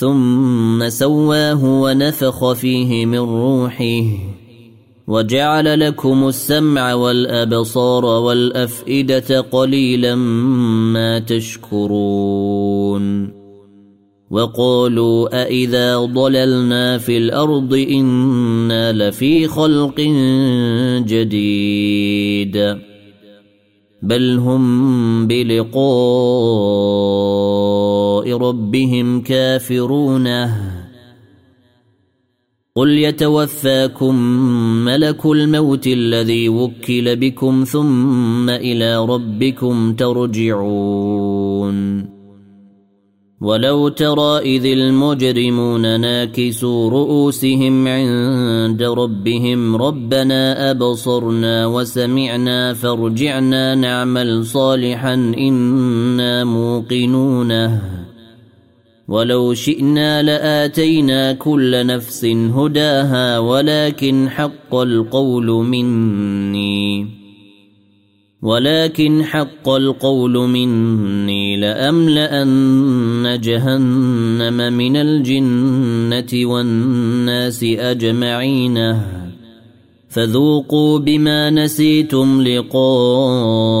ثم سواه ونفخ فيه من روحه وجعل لكم السمع والأبصار والأفئدة قليلا ما تشكرون وقالوا أإذا ضللنا في الأرض إنا لفي خلق جديد بل هم بلقاء ربهم كافرون قل يتوفاكم ملك الموت الذي وكل بكم ثم إلى ربكم ترجعون. ولو ترى إذ المجرمون ناكسوا رؤوسهم عند ربهم ربنا أبصرنا وسمعنا فارجعنا نعمل صالحا إنا موقنونه. ولو شئنا لآتينا كل نفس هداها ولكن حق القول مني. ولكن حق القول مني لأملأن جهنم من الجنة والناس أجمعين. فذوقوا بما نسيتم لقاء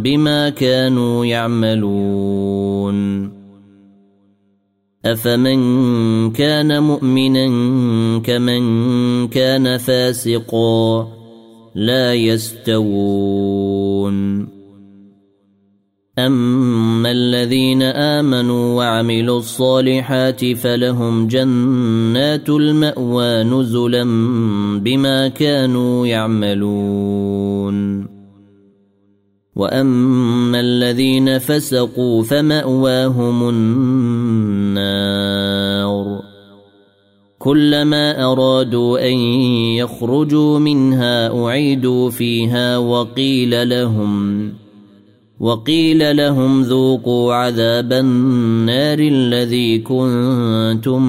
بما كانوا يعملون. افمن كان مؤمنا كمن كان فاسقا لا يستوون. اما الذين امنوا وعملوا الصالحات فلهم جنات الماوى نزلا بما كانوا يعملون. واما الذين فسقوا فماواهم النار كلما ارادوا ان يخرجوا منها اعيدوا فيها وقيل لهم وقيل لهم ذوقوا عذاب النار الذي كنتم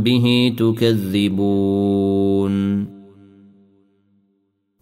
به تكذبون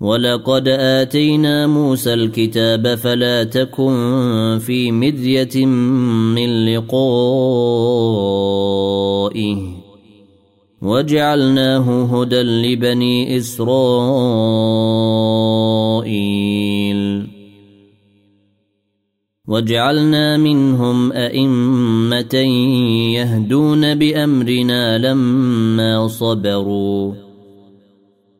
ولقد اتينا موسى الكتاب فلا تكن في مذيه من لقائه وجعلناه هدى لبني اسرائيل وجعلنا منهم ائمه يهدون بامرنا لما صبروا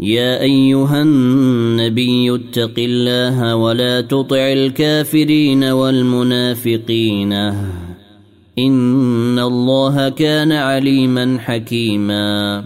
يا أيها النبي اتق الله ولا تطع الكافرين والمنافقين. إن الله كان عليما حكيما.